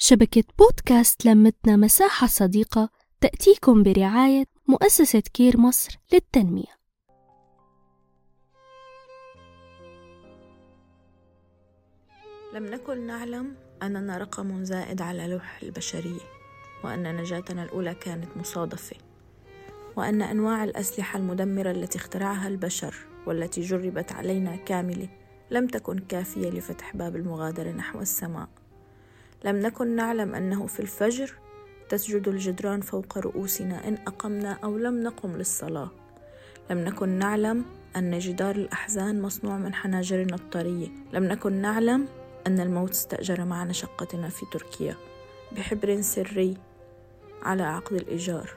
شبكة بودكاست لمتنا مساحة صديقة تأتيكم برعاية مؤسسة كير مصر للتنمية. لم نكن نعلم أننا رقم زائد على لوح البشرية وأن نجاتنا الأولى كانت مصادفة وأن أنواع الأسلحة المدمرة التي اخترعها البشر والتي جربت علينا كاملة لم تكن كافية لفتح باب المغادرة نحو السماء. لم نكن نعلم أنه في الفجر تسجد الجدران فوق رؤوسنا إن أقمنا أو لم نقم للصلاة. لم نكن نعلم أن جدار الأحزان مصنوع من حناجرنا الطرية. لم نكن نعلم أن الموت استأجر معنا شقتنا في تركيا. بحبر سري على عقد الإيجار.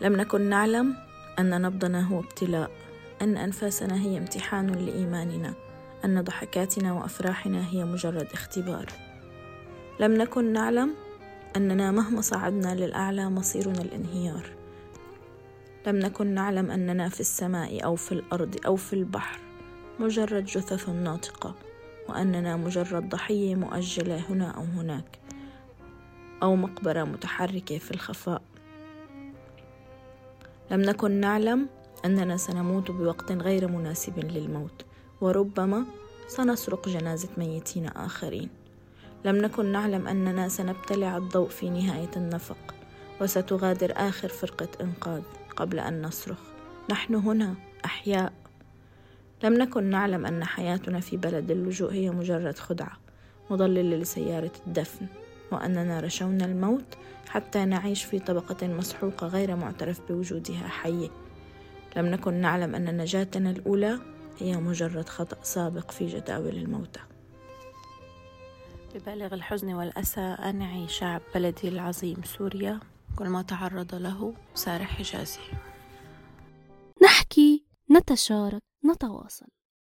لم نكن نعلم أن نبضنا هو ابتلاء. أن أنفاسنا هي امتحان لإيماننا. أن ضحكاتنا وأفراحنا هي مجرد اختبار. لم نكن نعلم أننا مهما صعدنا للأعلى مصيرنا الانهيار. لم نكن نعلم أننا في السماء أو في الأرض أو في البحر مجرد جثث ناطقة وأننا مجرد ضحية مؤجلة هنا أو هناك أو مقبرة متحركة في الخفاء. لم نكن نعلم أننا سنموت بوقت غير مناسب للموت. وربما سنسرق جنازة ميتين آخرين. لم نكن نعلم أننا سنبتلع الضوء في نهاية النفق وستغادر آخر فرقة إنقاذ قبل أن نصرخ. نحن هنا أحياء. لم نكن نعلم أن حياتنا في بلد اللجوء هي مجرد خدعة مضللة لسيارة الدفن وأننا رشونا الموت حتى نعيش في طبقة مسحوقة غير معترف بوجودها حية. لم نكن نعلم أن نجاتنا الأولى هي مجرد خطأ سابق في جداول الموتى. ببالغ الحزن والأسى أنعي شعب بلدي العظيم سوريا كل ما تعرض له سارح حجازي نحكي نتشارك نتواصل.